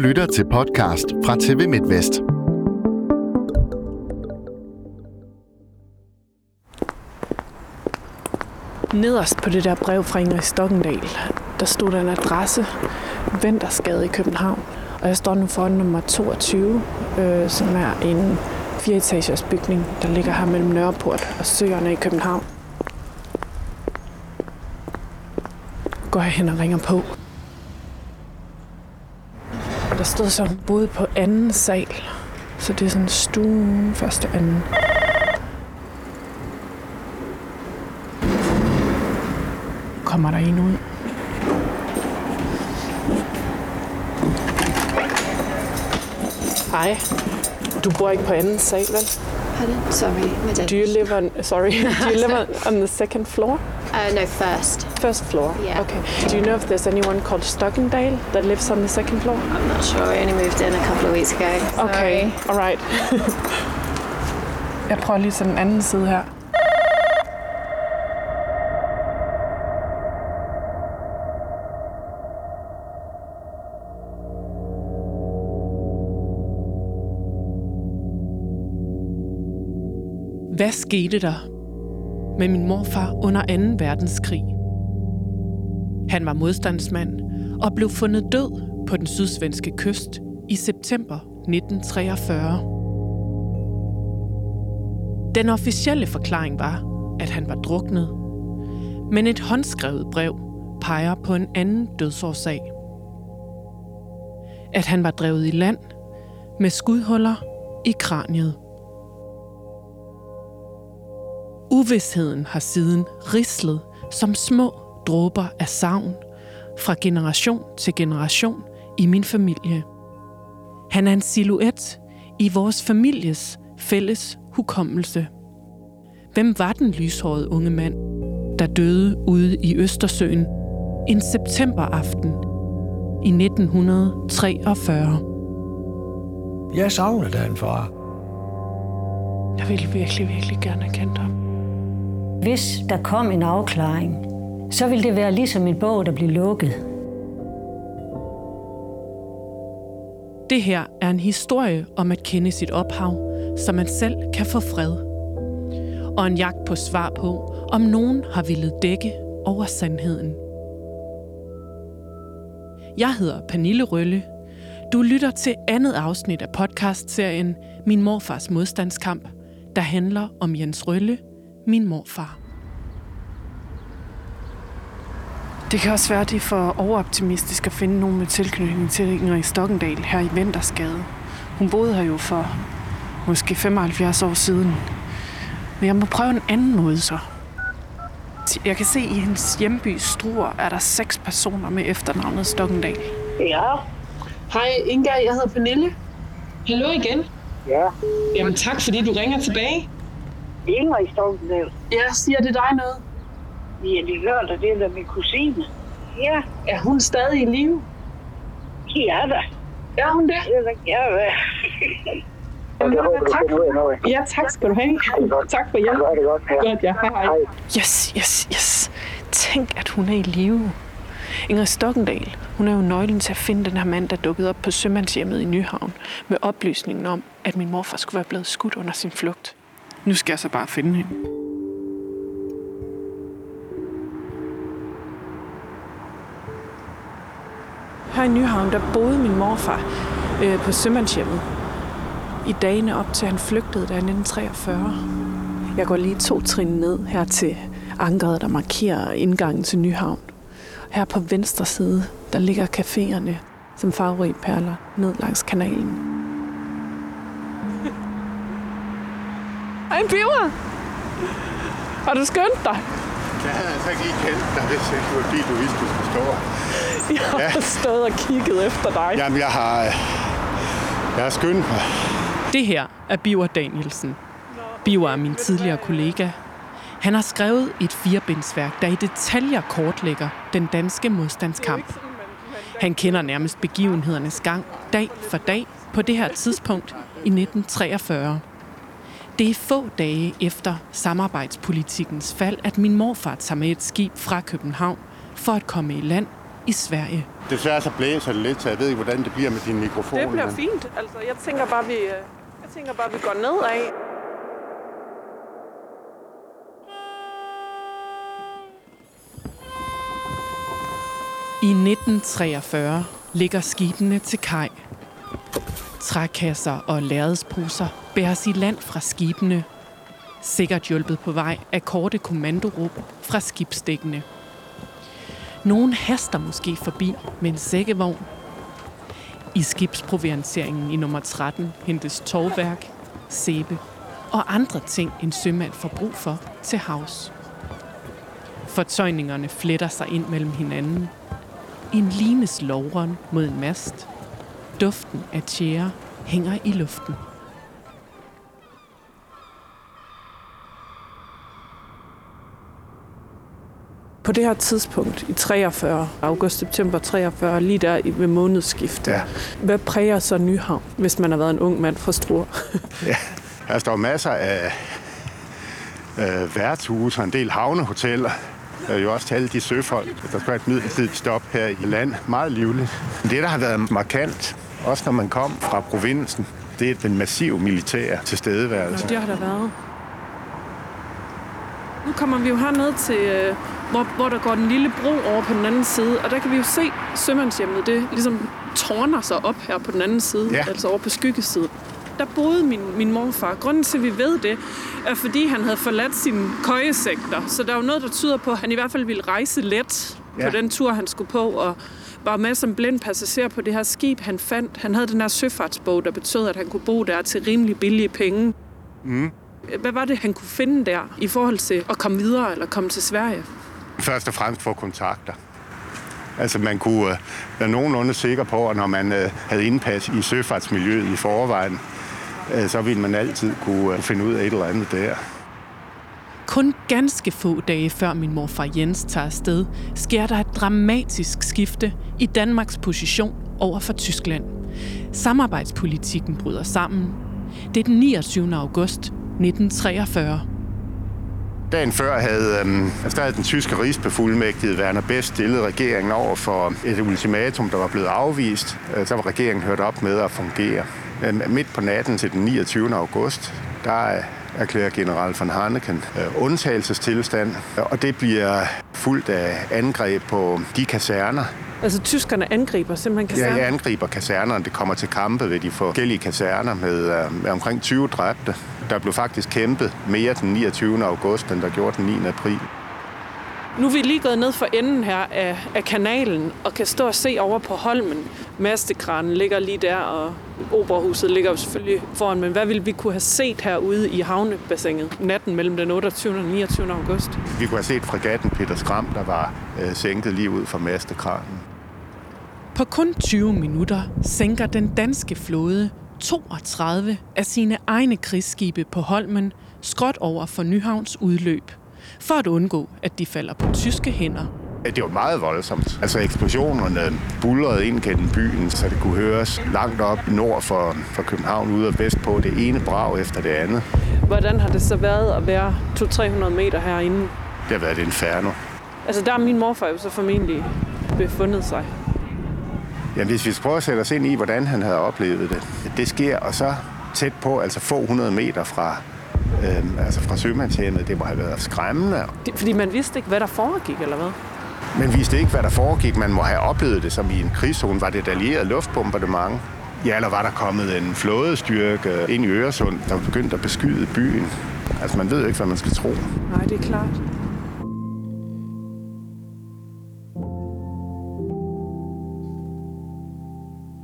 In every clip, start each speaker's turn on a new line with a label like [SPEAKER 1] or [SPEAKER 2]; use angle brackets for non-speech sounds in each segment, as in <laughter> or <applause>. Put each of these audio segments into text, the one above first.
[SPEAKER 1] lytter til podcast fra TV MidtVest.
[SPEAKER 2] Nederst på det der brev fra Ingrid Stokkendal, der stod der en adresse, Ventersgade i København. Og jeg står nu for nummer 22, øh, som er en fireetagers bygning, der ligger her mellem Nørreport og Søerne i København. Går jeg hen og ringer på. Så, hun boede på anden sal. Så det er sådan stuen, første, anden. Kommer der en ud? Hej. Du bor ikke på anden sal, vel?
[SPEAKER 3] Pardon? Sorry, my.
[SPEAKER 2] Do you live on, sorry, <laughs> do you live on, on the second floor?
[SPEAKER 3] Uh, no, first.
[SPEAKER 2] First floor?
[SPEAKER 3] Yeah.
[SPEAKER 2] Okay. Do you know if there's anyone called Stockendale that lives on the second floor?
[SPEAKER 3] I'm not sure. I only moved in a couple of weeks ago.
[SPEAKER 2] Okay,
[SPEAKER 3] Sorry.
[SPEAKER 2] alright. <laughs> Jeg prøver lige til den anden side her. Hvad skete der med min morfar under 2. verdenskrig? Han var modstandsmand og blev fundet død på den sydsvenske kyst i september 1943. Den officielle forklaring var, at han var druknet. Men et håndskrevet brev peger på en anden dødsårsag. At han var drevet i land med skudhuller i kraniet. Uvidsheden har siden rislet som små dråber af savn fra generation til generation i min familie. Han er en silhuet i vores families fælles hukommelse. Hvem var den lyshårede unge mand, der døde ude i Østersøen en septemberaften i 1943?
[SPEAKER 4] Jeg savner den far.
[SPEAKER 2] Jeg ville virkelig, virkelig gerne have kendt ham.
[SPEAKER 5] Hvis der kom en afklaring, så ville det være ligesom en bog, der blev lukket.
[SPEAKER 2] Det her er en historie om at kende sit ophav, så man selv kan få fred. Og en jagt på svar på, om nogen har ville dække over sandheden. Jeg hedder Pernille Rølle. Du lytter til andet afsnit af podcastserien Min morfars modstandskamp, der handler om Jens Rølle, min morfar. Det kan også være, at det er for overoptimistisk at finde nogen med tilknytning til Ingrid Stokkendal her i Ventersgade. Hun boede her jo for måske 75 år siden. Men jeg må prøve en anden måde så. Jeg kan se, at i hendes hjemby Struer er der seks personer med efternavnet Stokkendal.
[SPEAKER 6] Ja,
[SPEAKER 7] Hej Inga, jeg hedder Pernille. Hallo igen.
[SPEAKER 6] ja.
[SPEAKER 7] Jamen tak, fordi du ringer tilbage.
[SPEAKER 6] Ingrid Stokkendal.
[SPEAKER 7] Jeg siger det dig noget.
[SPEAKER 6] Ja, det gør der, det er da min kusine. Ja,
[SPEAKER 7] Er hun stadig i live?
[SPEAKER 6] ja da.
[SPEAKER 7] Er hun det?
[SPEAKER 6] Det er da, ja, da.
[SPEAKER 7] Jamen,
[SPEAKER 6] Jeg håber, du
[SPEAKER 7] tak. Ja, tak skal du have. Tak for hjælp.
[SPEAKER 6] Det godt. Ja.
[SPEAKER 7] Godt, ja. Hej, hej.
[SPEAKER 2] Yes, yes, yes. Tænk, at hun er i live. Ingrid Stokkendal, hun er jo nøglen til at finde den her mand, der dukkede op på sømandshjemmet i Nyhavn, med oplysningen om, at min morfar skulle være blevet skudt under sin flugt. Nu skal jeg så bare finde hende. Her i Nyhavn, der boede min morfar øh, på sømandshjemmet. I dagene op til han flygtede der i 1943. Jeg går lige to trin ned her til ankeret, der markerer indgangen til Nyhavn. Her på venstre side, der ligger caféerne som farverige perler ned langs kanalen. Hej, Biver! Har du skønt dig?
[SPEAKER 8] Jeg havde altså ikke lige kendt dig, hvis det var fordi, du vidste, du skulle stå her. <laughs>
[SPEAKER 2] Jeg har stået og kigget efter dig.
[SPEAKER 8] Jamen, jeg har, øh, jeg har skyndt mig.
[SPEAKER 2] Det her er Biver Danielsen. Biver er min tidligere kollega. Han har skrevet et firebindsværk, der i detaljer kortlægger den danske modstandskamp. Han kender nærmest begivenhedernes gang dag for dag på det her tidspunkt i 1943. Det er få dage efter samarbejdspolitikkens fald, at min morfar tager med et skib fra København for at komme i land i i Sverige.
[SPEAKER 8] Desværre så blæser det lidt, så jeg ved ikke, hvordan det bliver med din mikrofon.
[SPEAKER 7] Det bliver
[SPEAKER 8] men-
[SPEAKER 7] fint. Altså, jeg tænker bare, vi, øh, jeg tænker bare, vi går nedad.
[SPEAKER 2] I 1943 ligger skibene til kaj. Trækasser og lærredsposer bæres i land fra skibene. Sikkert hjulpet på vej af korte kommandoråb fra skibsdækkene. Nogen haster måske forbi med en sækkevogn. I skibsprovianteringen i nummer 13 hentes torvværk, sæbe og andre ting, en sømand får brug for til havs. Fortøjningerne fletter sig ind mellem hinanden. En lines lovren mod en mast. Duften af tjære hænger i luften.
[SPEAKER 7] På det her tidspunkt i 43, august-september 43, lige der i- ved månedsskift,
[SPEAKER 8] Ja.
[SPEAKER 7] hvad præger så Nyhavn, hvis man har været en ung mand fra Struer? <laughs>
[SPEAKER 8] Ja, der står masser af øh, værtshuse og en del havnehoteller. Der er jo også til alle de søfolk. Der skal være et midlertidigt stop her i land. Meget livligt. Det, der har været markant, også når man kom fra provinsen, det er den massive militære tilstedeværelse.
[SPEAKER 7] Det har der været. Nu kommer vi jo herned til, øh, hvor, hvor der går den lille bro over på den anden side, og der kan vi jo se sømandshjemmet, det ligesom tårner sig op her på den anden side,
[SPEAKER 8] Ja.
[SPEAKER 7] altså over på skyggesiden. Der boede min, min morfar. Grunden til, at vi ved det, er fordi han havde forladt sine køjesekter. Så der er jo noget, der tyder på, at han i hvert fald ville rejse let ja.
[SPEAKER 8] Ja.
[SPEAKER 7] på den tur, han skulle på, og var med som blind passager på det her skib, han fandt. Han havde den her søfartsbog, der betød, at han kunne bo der til rimelig billige penge. Hvad var det, han kunne finde der i forhold til at komme videre eller komme til Sverige?
[SPEAKER 8] Først og fremmest få kontakter. Altså man kunne øh, være nogenlunde sikker på, at når man øh, havde indpas i søfartsmiljøet i forvejen, øh, så ville man altid kunne øh, finde ud af et eller andet der.
[SPEAKER 2] Kun ganske få dage før min morfar Jens tager afsted, sker der et dramatisk skifte i Danmarks position over for Tyskland. Samarbejdspolitikken bryder sammen. Det er den 29. august 1943.
[SPEAKER 8] Dagen før havde, øhm, altså, der havde den tyske rigsbefuldmægtige Werner Best stillet regeringen over for et ultimatum, der var blevet afvist. Øh, Så var regeringen hørt op med at fungere. Øhm, midt på natten til den 29. august, der erklærer general von Hanneken øh, undtagelsestilstand, og det bliver fuldt af angreb på de kaserner.
[SPEAKER 7] Altså, tyskerne angriber simpelthen
[SPEAKER 8] Ja,
[SPEAKER 7] kaserner.
[SPEAKER 8] jeg angriber kasernerne. Det kommer til kampe ved de forskellige kaserner med, øh, med omkring 20 dræbte. Der blev faktisk kæmpet mere den 29. august, end der gjorde den 9. april.
[SPEAKER 7] Nu er vi lige gået ned for enden her af, af kanalen og kan stå og se over på Holmen. Mastekranen ligger lige der, og operahuset ligger jo selvfølgelig foran. Men hvad ville vi kunne have set herude i havnebassinet natten mellem den 28. og 29. august?
[SPEAKER 8] Vi kunne have set fregatten Peter Skram, der var øh, sænket lige ud fra mastekranen.
[SPEAKER 2] På kun 20 minutter sænker den danske flåde 32 af sine egne krigsskibe på Holmen skråt over for Nyhavns udløb, for at undgå, at de falder på tyske hænder.
[SPEAKER 8] Det var meget voldsomt. Altså eksplosionerne bulrede ind gennem byen, så det kunne høres langt op nord for, for København, ude og vest på det ene brag efter det andet.
[SPEAKER 7] Hvordan har det så været at være 200-300 meter herinde?
[SPEAKER 8] Det har været et inferno.
[SPEAKER 7] Altså, der er min morfar jo så formentlig befundet sig.
[SPEAKER 8] Ja, hvis vi skal prøve at sætte os ind i, hvordan han havde oplevet det. Det sker, og så tæt på, altså få hundrede meter fra, øh, altså fra sømandshjemmet. Det må have været skræmmende.
[SPEAKER 7] Det, fordi man vidste ikke, hvad der foregik, eller hvad?
[SPEAKER 8] Man vidste ikke, hvad der foregik. Man må have oplevet det som i en krigszone. Var det et allieret luftbombardement? Ja, eller var der kommet en flådestyrke ind i Øresund, der var begyndt at beskyde byen? Altså, man ved jo ikke, hvad man skal tro.
[SPEAKER 7] Nej, det er klart.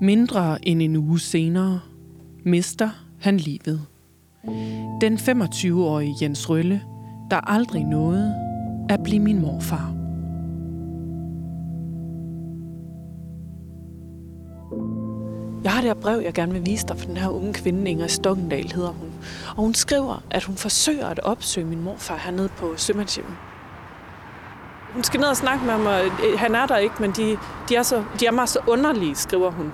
[SPEAKER 2] Mindre end en uge senere mister han livet. Den 25-årige Jens Rølle, der aldrig nåede at blive min morfar.
[SPEAKER 7] Jeg har det her brev, jeg gerne vil vise dig for den her unge kvinde, Inger Stokkendal hedder hun. Og hun skriver, at hun forsøger at opsøge min morfar hernede på Sømandshjemmet. Hun skal ned og snakke med ham, og øh, han er der ikke, men de, de, er, så, de er meget så underlige, skriver hun.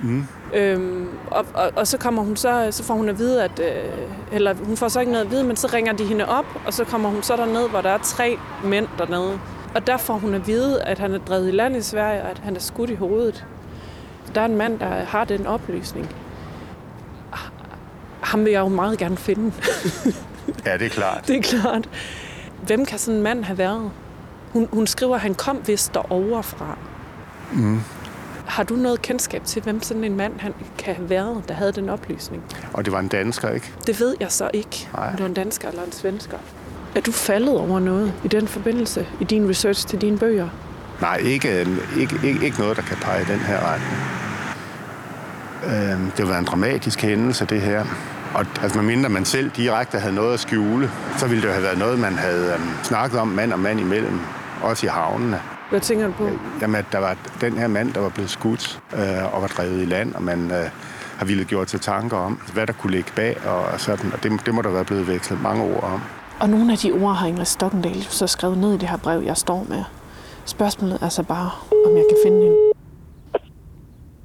[SPEAKER 7] Mm. Øhm, og, og, og, så kommer hun så, så får hun at vide, at, øh, eller hun får så ikke noget at vide, men så ringer de hende op, og så kommer hun så derned, hvor der er tre mænd dernede.
[SPEAKER 9] Og der får hun at vide, at han er drevet i land i Sverige, og at han er skudt i hovedet. Der er en mand, der har den oplysning. Ham vil jeg jo meget gerne finde. <laughs>
[SPEAKER 8] Ja, det er klart.
[SPEAKER 9] Det er klart. Hvem kan sådan en mand have været? Hun, hun skriver, at han kom vist derovre fra.
[SPEAKER 8] Mm.
[SPEAKER 9] Har du noget kendskab til, hvem sådan en mand han kan have været, der havde den oplysning?
[SPEAKER 8] Og det var en dansker, ikke?
[SPEAKER 9] Det ved jeg så ikke,
[SPEAKER 8] Nej.
[SPEAKER 9] om det var en dansker eller en svensker. Er du faldet over noget i den forbindelse, i din research til dine bøger?
[SPEAKER 8] Nej, ikke, ikke, ikke, ikke noget, der kan pege i den her retning. Øh, det var en dramatisk hændelse, det her. Og altså, medmindre man selv direkte havde noget at skjule, så ville det jo have været noget, man havde øhm, snakket om mand og mand imellem, også i havnene.
[SPEAKER 9] Hvad tænker du på?
[SPEAKER 8] Jamen, at der var den her mand, der var blevet skudt øh, og var drevet i land, og man øh, har ville gjort sig tanker om, hvad der kunne ligge bag, og, sådan. Og det, det må der være blevet vekslet mange ord om.
[SPEAKER 9] Og nogle af de ord har Ingrid Stokkendal så skrevet ned i det her brev, jeg står med. Spørgsmålet er så bare, om jeg kan finde hende.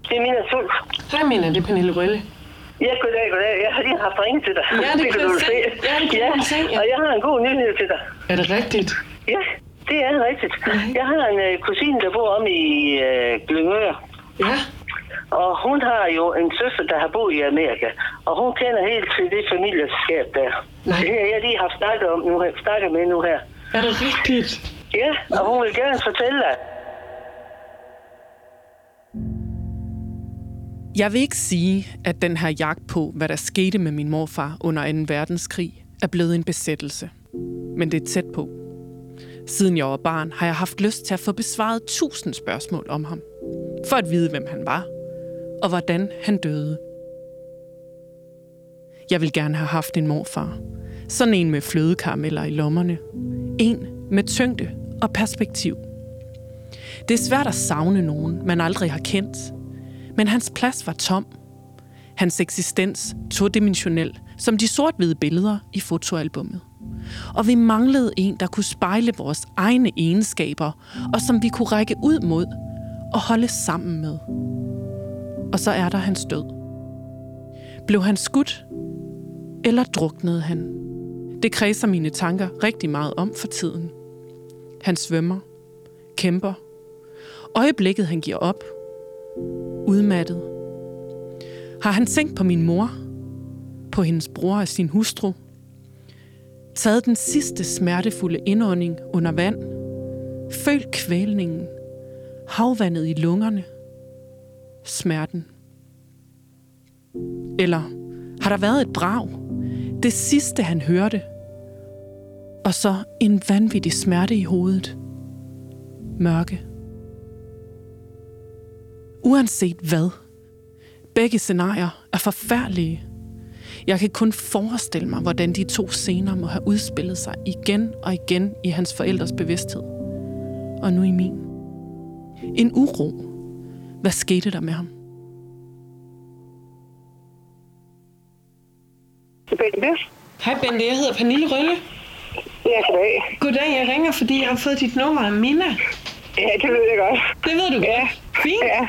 [SPEAKER 6] Det er Mina Sulf.
[SPEAKER 9] Hej Mina, det er Pernille Rølle.
[SPEAKER 6] Ja, goddag, goddag. Jeg har lige haft ringet til dig.
[SPEAKER 9] Ja, det kan
[SPEAKER 6] du
[SPEAKER 9] jeg se. Ja, det kan
[SPEAKER 6] ja.
[SPEAKER 9] se, ja.
[SPEAKER 6] Og jeg har en god nyhed til dig.
[SPEAKER 9] Er det rigtigt?
[SPEAKER 6] Ja, det er rigtigt. Jeg har en øh, kusine, der bor om i øh, Glyngør.
[SPEAKER 9] Ja.
[SPEAKER 6] Og hun har jo en søster, der har boet i Amerika. Og hun kender helt til det familieskab der.
[SPEAKER 9] Nej.
[SPEAKER 6] Det har jeg lige haft snakket, om nu, her- snakket med nu her.
[SPEAKER 9] Er det rigtigt?
[SPEAKER 6] Ja, og hun vil gerne fortælle dig.
[SPEAKER 2] Jeg vil ikke sige, at den her jagt på, hvad der skete med min morfar under 2. verdenskrig, er blevet en besættelse. Men det er tæt på. Siden jeg var barn, har jeg haft lyst til at få besvaret tusind spørgsmål om ham. For at vide, hvem han var, og hvordan han døde. Jeg vil gerne have haft en morfar. Sådan en med flødekarameller i lommerne. En med tyngde og perspektiv. Det er svært at savne nogen, man aldrig har kendt. Men hans plads var tom. Hans eksistens todimensionel, som de sort-hvide billeder i fotoalbummet. Og vi manglede en, der kunne spejle vores egne egenskaber, og som vi kunne række ud mod og holde sammen med. Og så er der hans død. Blev han skudt, eller druknede han? Det kredser mine tanker rigtig meget om for tiden. Han svømmer, kæmper. Øjeblikket, han giver op. Udmattet. Har han tænkt på min mor? På hendes bror og sin hustru? Taget den sidste smertefulde indånding under vand? Følt kvælningen? Havvandet i lungerne? Smerten? Eller har der været et brag? Det sidste, han hørte? Og så en vanvittig smerte i hovedet. Mørke. Uanset hvad. Begge scenarier er forfærdelige. Jeg kan kun forestille mig, hvordan de to scener må have udspillet sig igen og igen i hans forældres bevidsthed. Og nu i min. En uro. Hvad skete der med ham?
[SPEAKER 9] Hej Bente, jeg hedder Pernille Rølle.
[SPEAKER 6] Ja, goddag.
[SPEAKER 9] Goddag, jeg ringer, fordi jeg har fået dit nummer af Mina.
[SPEAKER 6] Ja, det ved jeg godt.
[SPEAKER 9] Det ved du
[SPEAKER 6] Ja.
[SPEAKER 9] godt. Fint.
[SPEAKER 6] Ja.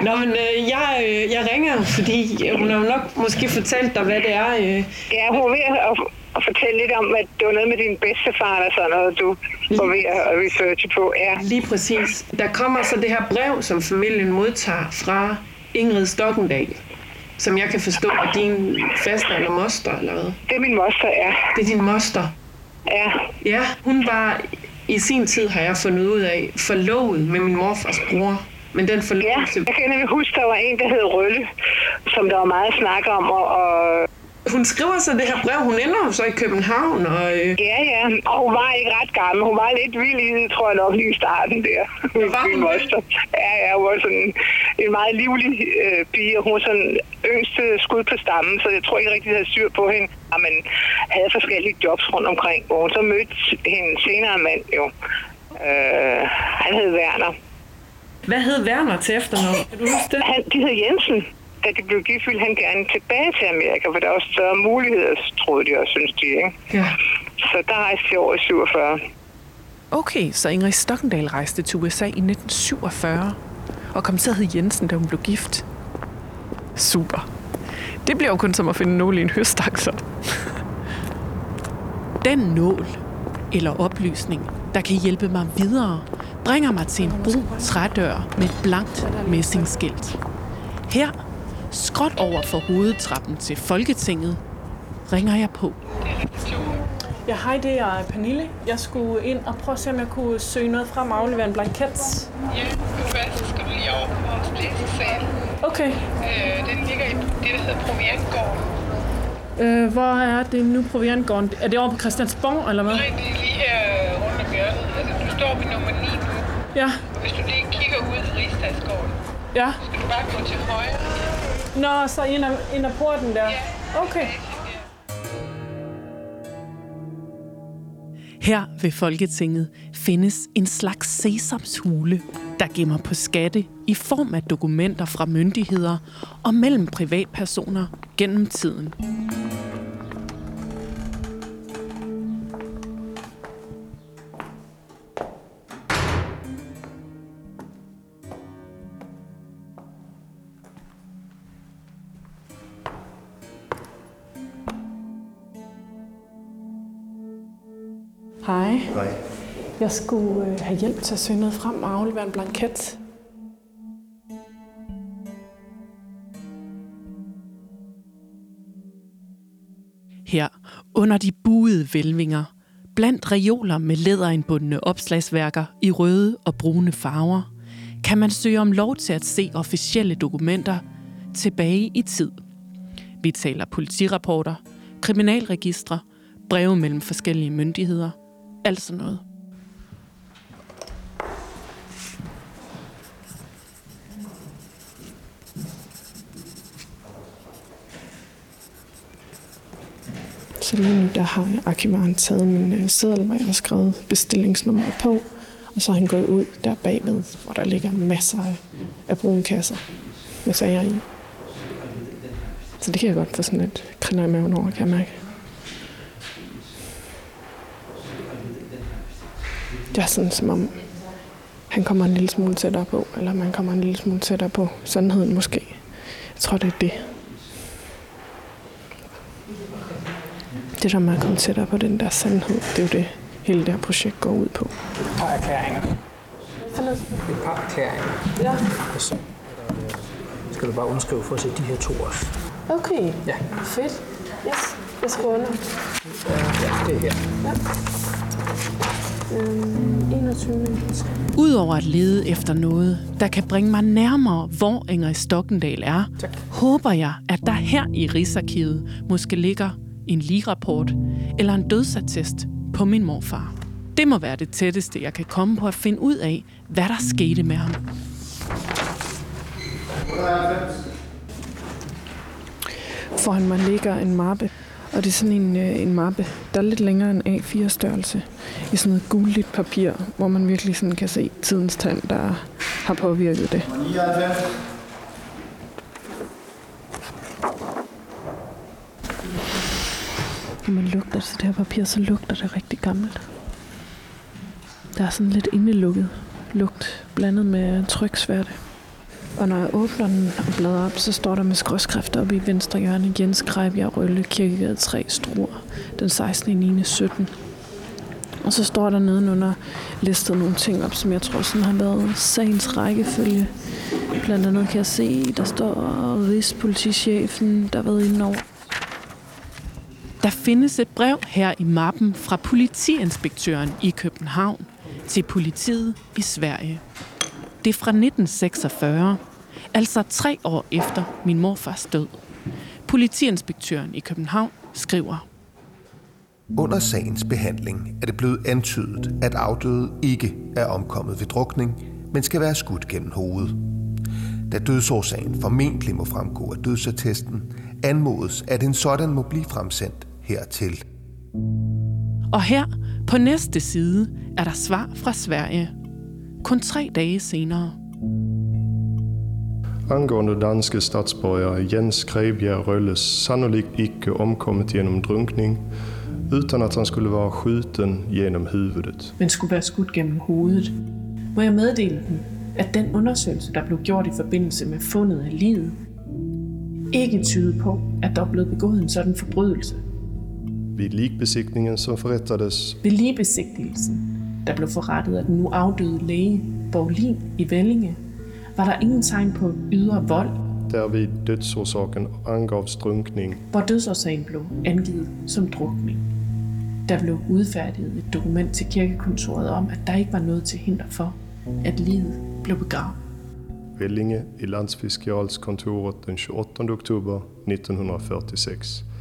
[SPEAKER 9] Nå, men øh, jeg, øh, jeg ringer, fordi hun har jo nok måske fortalt dig, hvad det er. Øh.
[SPEAKER 6] Ja, hun er ved at, at fortælle lidt om, at det var noget med din bedstefar eller sådan noget, du var ved at researche på. Ja.
[SPEAKER 9] Lige præcis. Der kommer så det her brev, som familien modtager fra Ingrid Stokkendal, som jeg kan forstå er din faster eller moster, eller hvad?
[SPEAKER 6] Det er min moster, ja.
[SPEAKER 9] Det er din moster.
[SPEAKER 6] Ja,
[SPEAKER 9] Ja, hun var i sin tid, har jeg fundet ud af, forlovet med min morfars bror. Men den
[SPEAKER 6] ja.
[SPEAKER 9] forlovelse...
[SPEAKER 6] Jeg kan nemlig huske, der var en, der hed Rølle, som der var meget snak om, og, og
[SPEAKER 9] Hun skriver så det her brev. Hun ender jo så i København, og... Øh,
[SPEAKER 6] ja, ja, og hun var ikke ret gammel. Hun var lidt vild i det, tror jeg nok, lige i starten der.
[SPEAKER 9] Var
[SPEAKER 6] Min
[SPEAKER 9] hun
[SPEAKER 6] moster. Ja, ja, hun var sådan en meget livlig øh, pige, og hun var sådan yngste skud på stammen, så jeg tror ikke rigtig, de havde styr på hende. Ja, men havde forskellige jobs rundt omkring, hvor hun så mødte hende senere mand jo. Øh, han hed Werner.
[SPEAKER 9] Hvad hed Werner til efternavn? Kan du huske det?
[SPEAKER 6] Han, de hed Jensen. Da de blev gift, ville han gerne tilbage til Amerika, for der var større muligheder, troede de også, synes de. Ikke?
[SPEAKER 9] Ja.
[SPEAKER 6] Så der rejste de over i 47.
[SPEAKER 2] Okay, så Ingrid Stokkendal rejste til USA i 1947 og kom til at hedde Jensen, da hun blev gift. Super. Det bliver jo kun som at finde nål i en høstak, så. Den nål, eller oplysning, der kan hjælpe mig videre, bringer mig til en brun trædør med et blankt messingskilt. Her, skråt over for hovedtrappen til Folketinget, ringer jeg på.
[SPEAKER 7] Ja, hej, det er Pernille. Jeg skulle ind og prøve at se, om jeg kunne søge noget frem og aflevere en blanket.
[SPEAKER 6] Ja, så skal du lige over på vores læsesal.
[SPEAKER 7] Okay.
[SPEAKER 6] Øh, den ligger i det, der hedder Proviantgården.
[SPEAKER 7] Øh, hvor er det nu, Proviantgården? Er det over på Christiansborg, eller hvad?
[SPEAKER 6] Nej, det er lige her rundt om hjørnet. Altså, du står ved nummer 9 nu.
[SPEAKER 7] Ja,
[SPEAKER 6] Og hvis du lige kigger ud i Rigsdagsgården,
[SPEAKER 7] ja.
[SPEAKER 6] skal du bare gå til højre.
[SPEAKER 7] Nå, så ind ad, ind ad porten der. Okay.
[SPEAKER 2] Her ved Folketinget findes en slags sesamshule, der gemmer på skatte i form af dokumenter fra myndigheder og mellem privatpersoner gennem tiden.
[SPEAKER 7] Jeg skulle øh, have hjælp til at søge noget frem og aflevere en blanket.
[SPEAKER 2] Her under de buede vælvinger, blandt reoler med læderindbundne opslagsværker i røde og brune farver, kan man søge om lov til at se officielle dokumenter tilbage i tid. Vi taler politirapporter, kriminalregistre, breve mellem forskellige myndigheder, alt sådan noget.
[SPEAKER 7] Til lige nu der har arkivaren taget min øh, seddel, hvor jeg har skrevet bestillingsnummer på. Og så har han gået ud der bagved, hvor der ligger masser af, af brune kasser med sager i. Så det kan jeg godt få sådan et kriller i maven over, kan jeg mærke. Det er sådan, som om han kommer en lille smule tættere på, eller man kommer en lille smule tættere på sandheden måske. Jeg tror, det er det. Det der med at komme tættere på den der sandhed, det er jo det, hele det her projekt går ud på.
[SPEAKER 4] Et par erklæringer. Et par erklæringer.
[SPEAKER 7] Ja,
[SPEAKER 4] Og så skal du bare underskrive for at se de her to også.
[SPEAKER 7] okay.
[SPEAKER 4] Ja,
[SPEAKER 7] Fedt. Yes, jeg skriver under.
[SPEAKER 4] ja det er her.
[SPEAKER 7] Øhm, 21.
[SPEAKER 2] Udover at lede efter noget, der kan bringe mig nærmere, hvor Ingrid Stokkendal er,
[SPEAKER 4] Tak.
[SPEAKER 2] håber jeg, at der her i Rigsarkivet måske ligger en ligerapport eller en dødsattest på min morfar. Det må være det tætteste, jeg kan komme på at finde ud af, hvad der skete med ham.
[SPEAKER 7] Foran mig ligger en mappe, og det er sådan en, øh, en mappe, der er lidt længere end A4-størrelse, i sådan noget gulligt papir, hvor man virkelig sådan kan se tidens tand, der har påvirket det. Når man lugter til det her papir, så lugter det rigtig gammelt. Der er sådan lidt indelukket lugt, blandet med tryksværte. Og når jeg åbner den og bladrer op, så står der med skråskrift oppe i venstre hjørne, Jens Grejbjerg Rølle, Kirkegade 3, Struer, den 16. 9. 17. Og så står der nedenunder listet nogle ting op, som jeg tror sådan har været sagens rækkefølge. Blandt andet kan jeg se, der står Rigspolitichefen, der har været inde over.
[SPEAKER 2] Der findes et brev her i mappen fra politiinspektøren i København til politiet i Sverige. Det er fra 1946, altså tre år efter min morfars død. Politiinspektøren i København skriver,
[SPEAKER 10] Under sagens behandling er det blevet antydet, at afdøde ikke er omkommet ved drukning, men skal være skudt gennem hovedet. Da dødsårsagen formentlig må fremgå af dødsattesten, anmodes, at en sådan må blive fremsendt hertil.
[SPEAKER 2] og her på næste side er der svar fra Sverige. Kun tre dage senere.
[SPEAKER 11] Angående danske statsborgere Jens Grejbjerg Rølles sannolikt ikke omkommet genom drunkning, utan at han skulle være skjuten genom huvudet.
[SPEAKER 7] men skulle være skudt gennem hovedet. Må jeg meddele dem, at den undersøgelse, der blev gjort i forbindelse med fundet af livet, ikke tyder på, at der er blevet begået en sådan forbrydelse.
[SPEAKER 11] Vid likbesiktningen som förrättades
[SPEAKER 7] Ved ligebesigtigelsen
[SPEAKER 2] der blev forrettet af den nu afdøde læge Borlin i Vellinge, var der ingen tegn på ydre vold,
[SPEAKER 11] Dervid dødsorsaken angavs drunkning.
[SPEAKER 2] hvor dødsårsagen blev angivet som drukning. Der blev udfærdiget et dokument til kirkekontoret om, at der ikke var noget til hinder for, at livet blev begravet.
[SPEAKER 11] Vellinge i Landsfiskalionskontoret den 28 oktober 1946.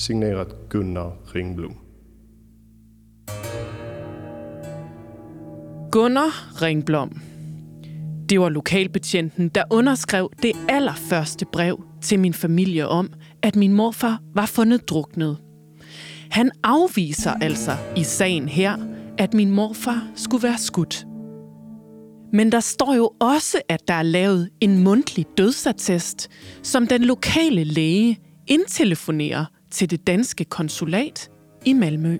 [SPEAKER 11] Signeret Gunnar Ringblom.
[SPEAKER 2] Gunnar Ringblom. Det var lokalbetjenten, der underskrev det allerførste brev til min familie om, at min morfar var fundet druknet. Han afviser altså i sagen her, at min morfar skulle være skudt. Men der står jo også, at der er lavet en mundtlig dødsattest, som den lokale læge indtelefonerer til det danske konsulat i Malmø.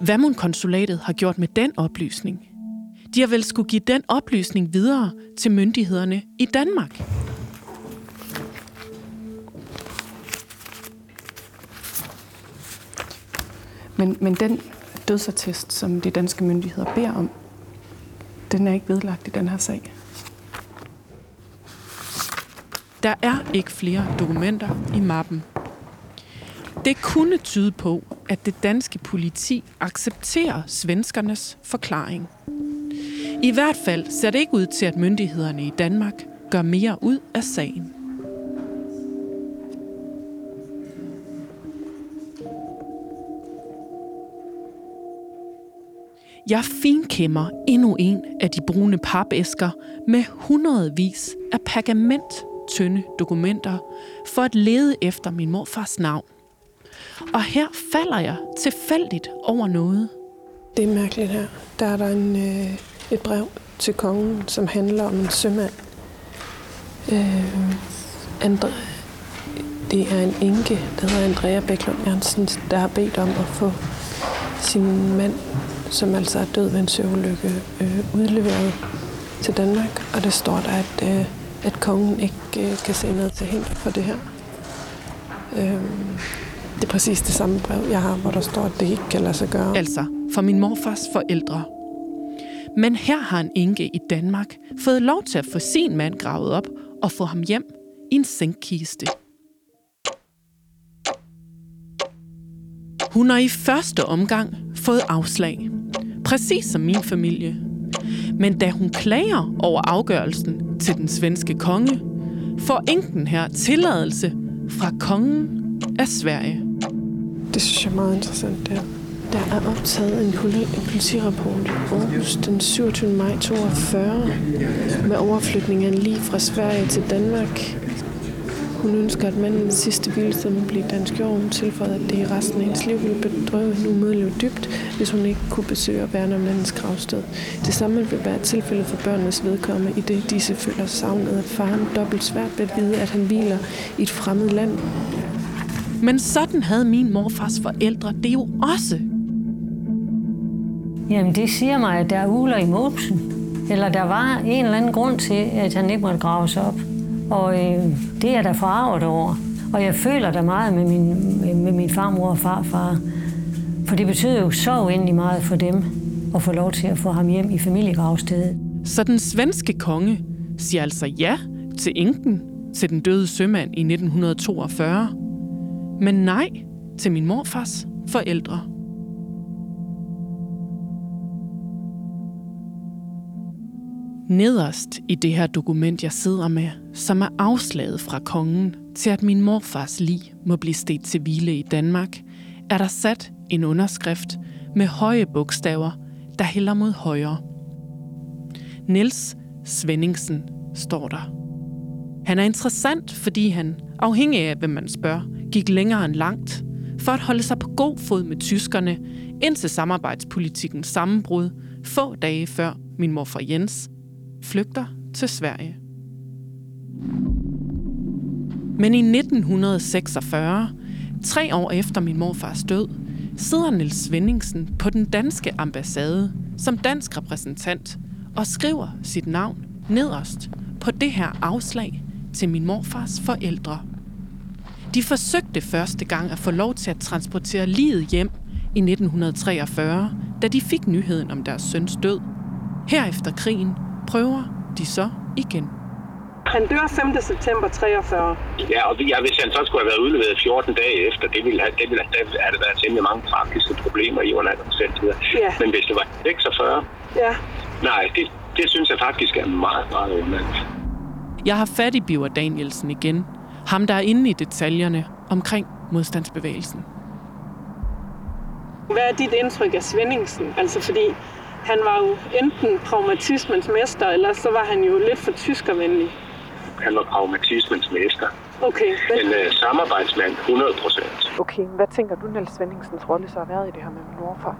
[SPEAKER 2] Hvad mon konsulatet har gjort med den oplysning? De har vel skulle give den oplysning videre til myndighederne i Danmark. Men, men den dødsattest, som de danske myndigheder beder om, den er ikke vedlagt i den her sag. Der er ikke flere dokumenter i mappen. Det kunne tyde på, at det danske politi accepterer svenskernes forklaring. I hvert fald ser det ikke ud til, at myndighederne i Danmark gør mere ud af sagen. Jeg finkæmmer endnu en af de brune papæsker med hundredvis af pergament tynde dokumenter for at lede efter min morfars navn. Og her falder jeg tilfældigt over noget.
[SPEAKER 7] Det er mærkeligt her. Der er der en, øh, et brev til kongen, som handler om en sømand. Øh, Andre, det er en enke, der hedder Andrea Bæklund Ernsten, der har bedt om at få sin mand, som altså er død ved en søvelykke, øh, udleveret til Danmark. Og der står der, at, øh, at kongen ikke øh, kan se noget til hinder for det her. Øh, det er præcis det samme brev, jeg har, hvor der står, at det ikke kan lade sig gøre.
[SPEAKER 2] Altså for min morfars forældre. Men her har en enke i Danmark fået lov til at få sin mand gravet op og få ham hjem i en sænkkiste. Hun har i første omgang fået afslag. Præcis som min familie. Men da hun klager over afgørelsen til den svenske konge, får enken her tilladelse fra kongen af Sverige.
[SPEAKER 7] Det synes jeg er meget interessant, der. Der er optaget en, en politirapport Aarhus den 27. maj 42 med overflytning af lige fra Sverige til Danmark. Hun ønsker, at mandens sidste bil, som blev dansk jord. Hun tilføjede, at det i resten af hendes liv ville bedrøve hende umiddeligt dybt, hvis hun ikke kunne besøge og værne om mandens gravsted. Det samme vil være tilfældet for børnenes vedkommende, i det disse føler savnet, at faren dobbelt svært ved at vide, at han hviler i et fremmed land.
[SPEAKER 2] Men sådan havde min morfars forældre det jo også.
[SPEAKER 5] Jamen, det siger mig, at der er uler i mosen. Eller der var en eller anden grund til, at han ikke måtte graves op. Og øh, det er jeg da forarvet over. Og jeg føler da meget med min, med, min farmor og farfar. For det betyder jo så uendelig meget for dem at få lov til at få ham hjem i familiegravstedet.
[SPEAKER 2] Så den svenske konge siger altså ja til enken til den døde sømand i 1942, men nej til min morfars forældre. Nederst i det her dokument, jeg sidder med, som er afslaget fra kongen til, at min morfars lig må blive stedt til hvile i Danmark, er der sat en underskrift med høje bogstaver, der hælder mod højre. Niels Svendingsen står der. Han er interessant, fordi han, afhængig af hvem man spørger, gik længere end langt for at holde sig på god fod med tyskerne indtil samarbejdspolitikkens sammenbrud få dage før min morfar Jens flygter til Sverige. Men i 1946, tre år efter min morfars død, sidder Nils Svendingsen på den danske ambassade som dansk repræsentant og skriver sit navn nederst på det her afslag til min morfars forældre. De forsøgte første gang at få lov til at transportere livet hjem i 1943, da de fik nyheden om deres søns død. Herefter krigen prøver de så igen.
[SPEAKER 9] Han dør 5. september 43.
[SPEAKER 12] Ja, og ja, hvis han så skulle have været udleveret 14 dage efter, det ville have, det ville have, der have været temmelig mange praktiske problemer i under andre omstændigheder.
[SPEAKER 9] Ja.
[SPEAKER 12] Men hvis det var 46,
[SPEAKER 9] Ja.
[SPEAKER 12] nej, det, det synes jeg faktisk er meget, meget underligt.
[SPEAKER 2] Jeg har fat i Biver Danielsen igen. Ham, der er inde i detaljerne omkring modstandsbevægelsen.
[SPEAKER 9] Hvad er dit indtryk af Svendingsen? Altså fordi han var jo enten pragmatismens mester, eller så var han jo lidt for tyskervenlig.
[SPEAKER 12] Han var pragmatismens mester.
[SPEAKER 9] Okay.
[SPEAKER 12] En uh, samarbejdsmand, 100 procent.
[SPEAKER 7] Okay, hvad tænker du, Niels Svenningsens rolle så har været i det her med min morfar?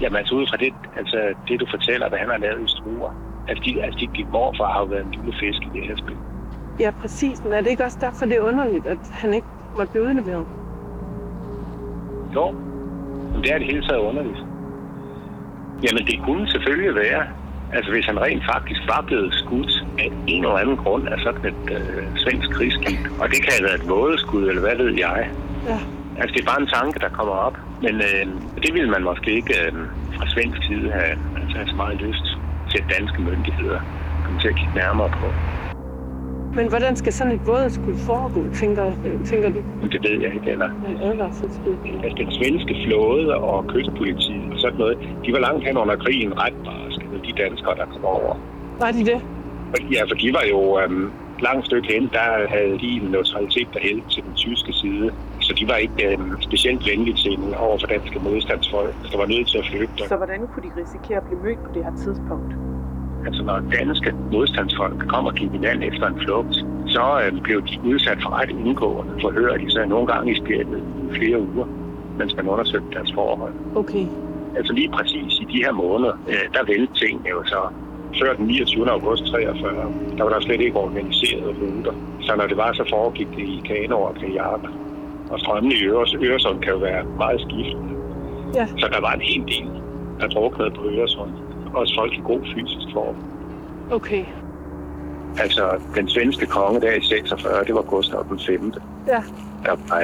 [SPEAKER 12] Jamen altså ud fra det, altså, det du fortæller, hvad han har lavet i Struer. Altså, de, altså de, dit morfar har jo været en lille fisk i det her spil.
[SPEAKER 9] Ja, præcis. Men er det ikke også derfor, det er underligt, at han ikke måtte blive udleveret?
[SPEAKER 12] Jo, det er det hele taget underligt. Jamen det kunne selvfølgelig være, altså hvis han rent faktisk var blevet skudt af en eller anden grund af sådan et øh, svensk krigsskib, og det kan have været et vådeskud, eller hvad ved jeg.
[SPEAKER 9] Ja.
[SPEAKER 12] Altså det er bare en tanke, der kommer op, men øh, det ville man måske ikke øh, fra svensk side have, altså, have så meget lyst til at danske myndigheder komme til at kigge nærmere på.
[SPEAKER 9] Men hvordan skal sådan et vådeskud foregå, tænker, tænker du?
[SPEAKER 12] Det ved jeg ikke, eller
[SPEAKER 9] advarselsskud.
[SPEAKER 12] altså den svenske flåde og kystpolitiet og sådan noget, de var langt hen under krigen ret barske, de danskere, der kom over.
[SPEAKER 9] Var de det?
[SPEAKER 12] Ja, for de var jo øhm, et langt stykke hen, der havde de en neutralitet, der hældte til den tyske side. Så de var ikke øhm, specielt venligt til over for danske modstandsfolk, der var nødt til at flygte.
[SPEAKER 7] Så hvordan kunne de risikere at blive mødt på det her tidspunkt?
[SPEAKER 12] Altså når danske modstandsfolk kom og gik i land efter en flugt, så øhm, blev de udsat for ret indgående forhør, de så nogle gange i spjældet flere uger, mens man undersøgte deres forhold.
[SPEAKER 9] Okay.
[SPEAKER 12] Altså lige præcis i de her måneder, øh, der vælte tingene jo så. Før den 29. august 43, der var der slet ikke organiseret ruter. Så når det var, så foregik det i kanoer og kajakker. Og strømmen i Øres, Øresund kan jo være meget skiftende.
[SPEAKER 9] Ja.
[SPEAKER 12] Så der var en hel del, der druknede på Øresund. Også folk i god fysisk form.
[SPEAKER 9] Okay.
[SPEAKER 12] Altså, den svenske konge der i 46, det var Gustav den 5.
[SPEAKER 9] Ja.
[SPEAKER 12] Der var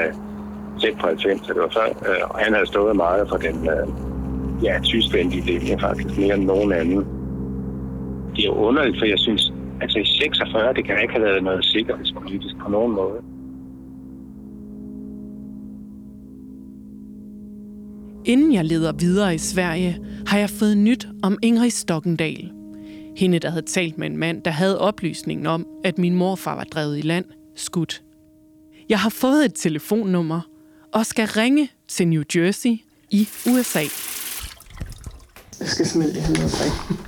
[SPEAKER 12] tæt på 90, så det var før, øh, og han havde stået meget for den øh, ja, tyskvenlige linje faktisk, mere end nogen anden. Det er underligt, for jeg synes, altså i 46, det kan ikke have været noget sikkerhedspolitisk på nogen måde.
[SPEAKER 2] Inden jeg leder videre i Sverige, har jeg fået nyt om Ingrid Stokkendal. Hende, der havde talt med en mand, der havde oplysningen om, at min morfar var drevet i land, skudt. Jeg har fået et telefonnummer og skal ringe til New Jersey i USA.
[SPEAKER 9] Jeg skal simpelthen have noget drik.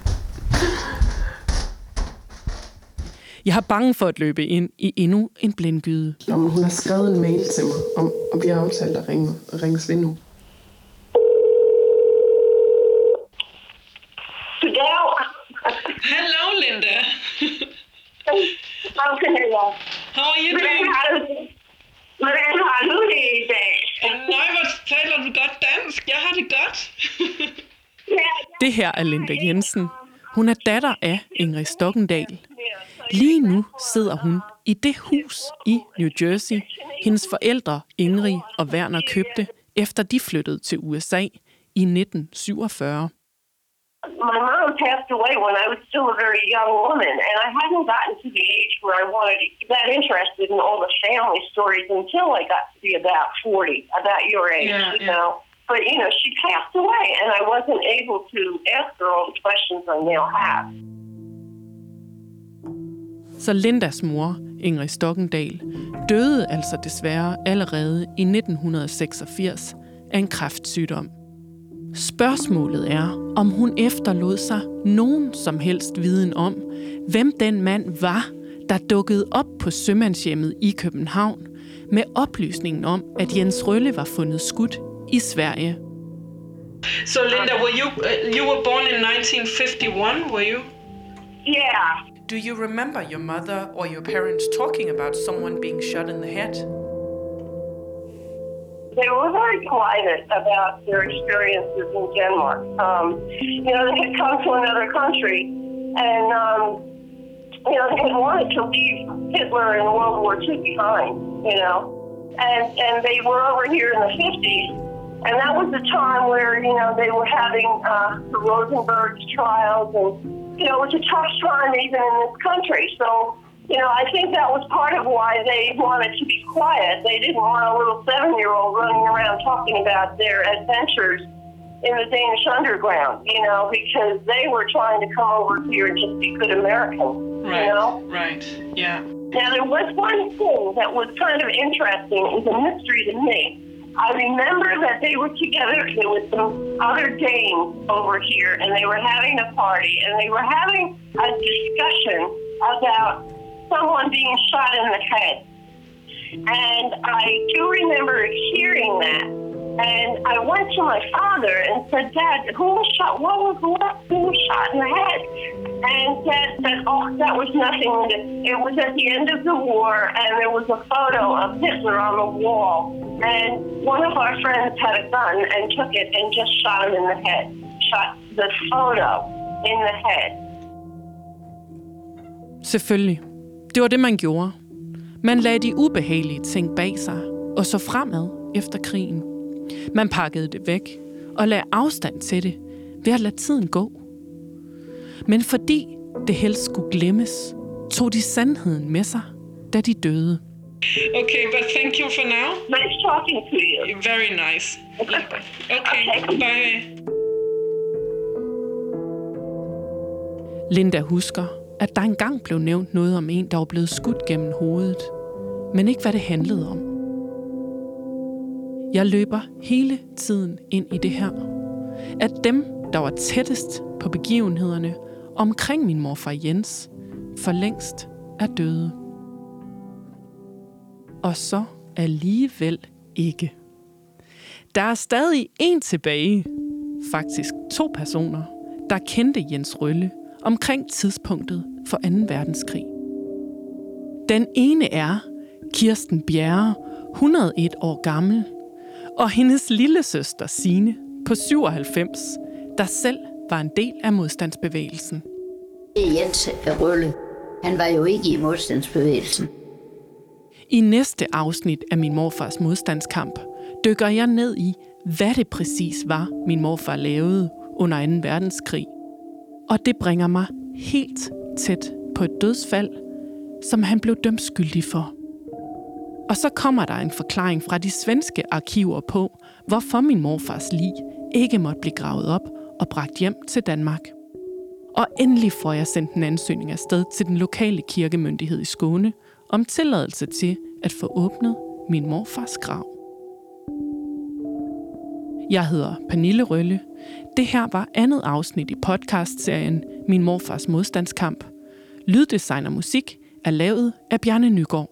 [SPEAKER 2] Jeg har bange for at løbe ind i endnu en blindgyde.
[SPEAKER 9] Nå, hun har skrevet en mail til mig, om, og vi har aftalt at ringe, ringes ved nu.
[SPEAKER 13] Okay, ja.
[SPEAKER 14] How are you
[SPEAKER 13] Hvordan
[SPEAKER 14] doing?
[SPEAKER 13] har du det? Hvordan har du det i dag?
[SPEAKER 14] Nej, hvor taler du godt dansk. Jeg har det godt.
[SPEAKER 2] Det her er Linda Jensen. Hun er datter af Ingrid Stokkendal. Lige nu sidder hun i det hus i New Jersey, hendes forældre Ingrid og Werner købte, efter de flyttede til USA i 1947.
[SPEAKER 13] My mom passed away when I was still a very young woman, and I hadn't gotten to the age where I wanted to get interested in all the family stories until I got to be about 40, about your age,
[SPEAKER 14] Yeah,
[SPEAKER 13] you
[SPEAKER 14] yeah.
[SPEAKER 13] know. But, you know, she passed away, and I wasn't able to ask her all the questions I now have.
[SPEAKER 2] Så Lindas mor, Ingrid Stokkendal, døde altså desværre allerede i 1986 af en kræftsygdom. Spørgsmålet er, om hun efterlod sig nogen som helst viden om, hvem den mand var, der dukkede op på sømandshjemmet i København med oplysningen om, at Jens Rølle var fundet skudt i Sverige.
[SPEAKER 14] So, Linda, were you uh, you were born in 1951? Were you?
[SPEAKER 13] Yeah.
[SPEAKER 2] Do you remember your mother or your parents talking about someone being shot in the head?
[SPEAKER 13] They were very private about their experiences in Denmark. Um, you know, they had come to another country, and um, you know, they had wanted to leave Hitler and World War II behind. You know, and and they were over here in the fifties, And that was the time where, you know, they were having uh, the Rosenberg's trials and, you know, it was a tough time even in this country. So, you know, I think that was part of why they wanted to be quiet. They didn't want a little seven-year-old running around talking about their adventures in the Danish underground, you know, because they were trying to come over here and just be good Americans,
[SPEAKER 14] Right.
[SPEAKER 13] you know?
[SPEAKER 14] Right. Yeah.
[SPEAKER 13] Now, there was one thing that was kind of interesting. It was a mystery to me. I remember that they were together with some other Danes over here, and they were having a party, and they were having a discussion about someone being shot in the head. And I do remember hearing that. And I went to my father and said, Dad, who was shot? What was who, who was shot in the head? And said that, Oh, that was nothing. It was at the end of the war, and there was a photo of Hitler on the wall. And one of our friends had a gun and took it and just shot him in the head. Shot the photo in the head.
[SPEAKER 2] Selvfølgelig. Det var det, man gjorde. Man lagde de ubehagelige ting bag sig og så fremad efter krigen. Man pakkede det væk og lagde afstand til det ved at lade tiden gå. Men fordi det helst skulle glemmes, tog de sandheden med sig, da de døde.
[SPEAKER 14] Okay, but thank you for now.
[SPEAKER 13] Nice talking to you.
[SPEAKER 14] Very nice. Okay, bye.
[SPEAKER 2] Linda husker, at der engang blev nævnt noget om en, der var blevet skudt gennem hovedet, men ikke hvad det handlede om. Jeg løber hele tiden ind i det her. At dem, der var tættest på begivenhederne omkring min morfar Jens, for længst er døde. Og så alligevel ikke. Der er stadig en tilbage, faktisk to personer, der kendte Jens Rølle omkring tidspunktet for 2. verdenskrig. Den ene er Kirsten Bjerre, 101 år gammel, og hendes lille søster Sine på 97, der selv var en del af modstandsbevægelsen.
[SPEAKER 15] Er Jens Rølle. Han var jo ikke i modstandsbevægelsen.
[SPEAKER 2] I næste afsnit af min morfars modstandskamp dykker jeg ned i, hvad det præcis var, min morfar lavede under 2. verdenskrig. Og det bringer mig helt tæt på et dødsfald, som han blev dømt skyldig for. Og så kommer der en forklaring fra de svenske arkiver på, hvorfor min morfars lig ikke måtte blive gravet op og bragt hjem til Danmark. Og endelig får jeg sendt en ansøgning afsted til den lokale kirkemyndighed i Skåne om tilladelse til at få åbnet min morfars grav. Jeg hedder Pernille Rølle. Det her var andet afsnit i podcastserien Min morfars modstandskamp. Lyddesign og musik er lavet af Bjarne Nygaard.